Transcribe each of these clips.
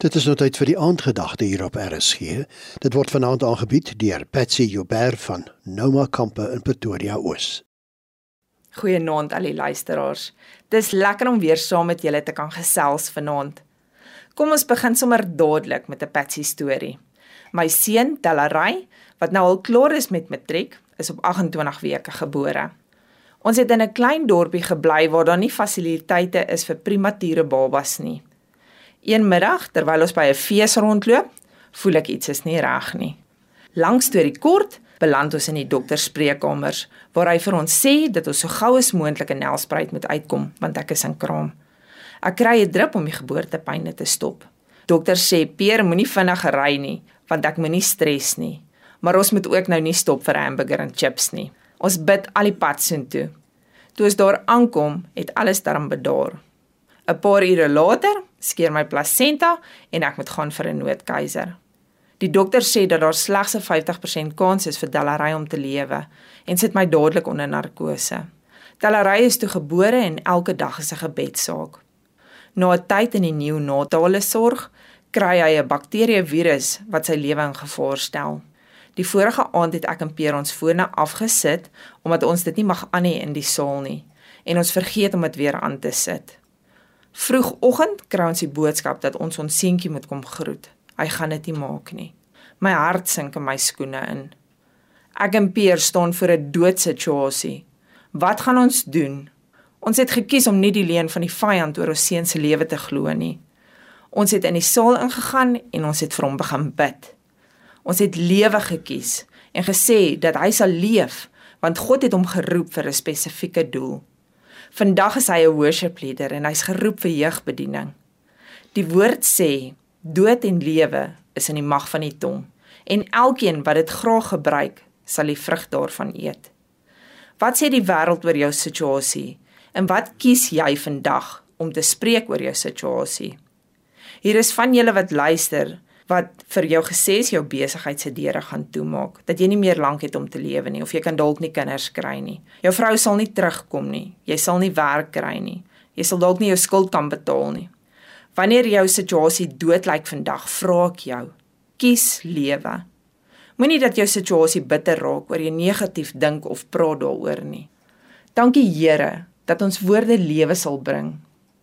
Dit is nou tyd vir die aandgedagte hier op RSG. Dit word vanaand aangebied deur Patsy Joubert van Noma Kampe in Pretoria Oos. Goeienaand al die luisteraars. Dis lekker om weer saam met julle te kan gesels vanaand. Kom ons begin sommer dadelik met 'n Patsy storie. My seun Delaray, wat nou al klaar is met matriek, is op 28 weke gebore. Ons het in 'n klein dorpie gebly waar daar nie fasiliteite is vir premature babas nie. Een middag terwyl ons by 'n fees rondloop, voel ek iets is nie reg nie. Langs storie kort, beland ons in die dokter se spreekkamers waar hy vir ons sê dat ons so gou as moontlik 'n nelspruit moet uitkom want ek is in kraam. Ek kry 'n drup om die geboortepyne te stop. Dokter sê Peer moenie vinnig ry nie want ek moenie stres nie. Maar ons moet ook nou nie stop vir hamburger en chips nie. Ons bid al die pad soontoe. Toe ons daar aankom, het alles darm bedaar. 'n Paar ure later skeer my plasenta en ek moet gaan vir 'n noodkeiser. Die dokter sê dat daar slegs 'n 50% kans is vir Delary om te lewe en sit my dadelik onder narkose. Delary is toe gebore en elke dag is 'n gebedsaak. Na 'n tyd in die neonatale sorg kry hy 'n bakterievirus wat sy lewe in gevaar stel. Die vorige aand het ek en Peer ons fone afgesit omdat ons dit nie mag aan hê in die saal nie en ons vergeet om dit weer aan te sit. Vroegoggend kry ons die boodskap dat ons ons seentjie moet kom groet. Hy gaan dit nie maak nie. My hart sink in my skoene in. Ek en Peer staan voor 'n doodsituasie. Wat gaan ons doen? Ons het gekies om nie die leuen van die vyand oor ons seun se lewe te glo nie. Ons het in die saal ingegaan en ons het vir hom begin bid. Ons het lewe gekies en gesê dat hy sal leef want God het hom geroep vir 'n spesifieke doel. Vandag is hy 'n worship leader en hy's geroep vir jeugbediening. Die woord sê dood en lewe is in die mag van die tong en elkeen wat dit graag gebruik, sal die vrug daarvan eet. Wat sê die wêreld oor jou situasie en wat kies jy vandag om te spreek oor jou situasie? Hier is van julle wat luister wat vir jou gesê is jou besigheid se deure gaan toemaak, dat jy nie meer lank het om te lewe nie of jy kan dalk nie kinders kry nie. Jou vrou sal nie terugkom nie. Jy sal nie werk kry nie. Jy sal dalk nie jou skuld kan betaal nie. Wanneer jou situasie dood lyk vandag, vra ek jou, kies lewe. Moenie dat jou situasie bitter raak oor jy negatief dink of praat daaroor nie. Dankie Here dat ons woorde lewe sal bring.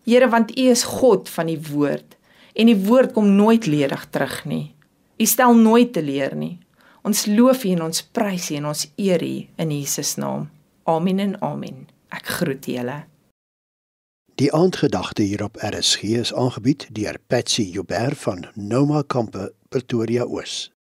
Here, want U is God van die woord en die woord kom nooit ledig terug nie. U stel nooit teleur nie. Ons loof U en ons prys U en ons eer U in Jesus naam. Amen en amen. Ek groet julle. Die aandgedagte hier op RSG is aangebied deur Patsy Joubert van Noma Kampe Pretoria Oos.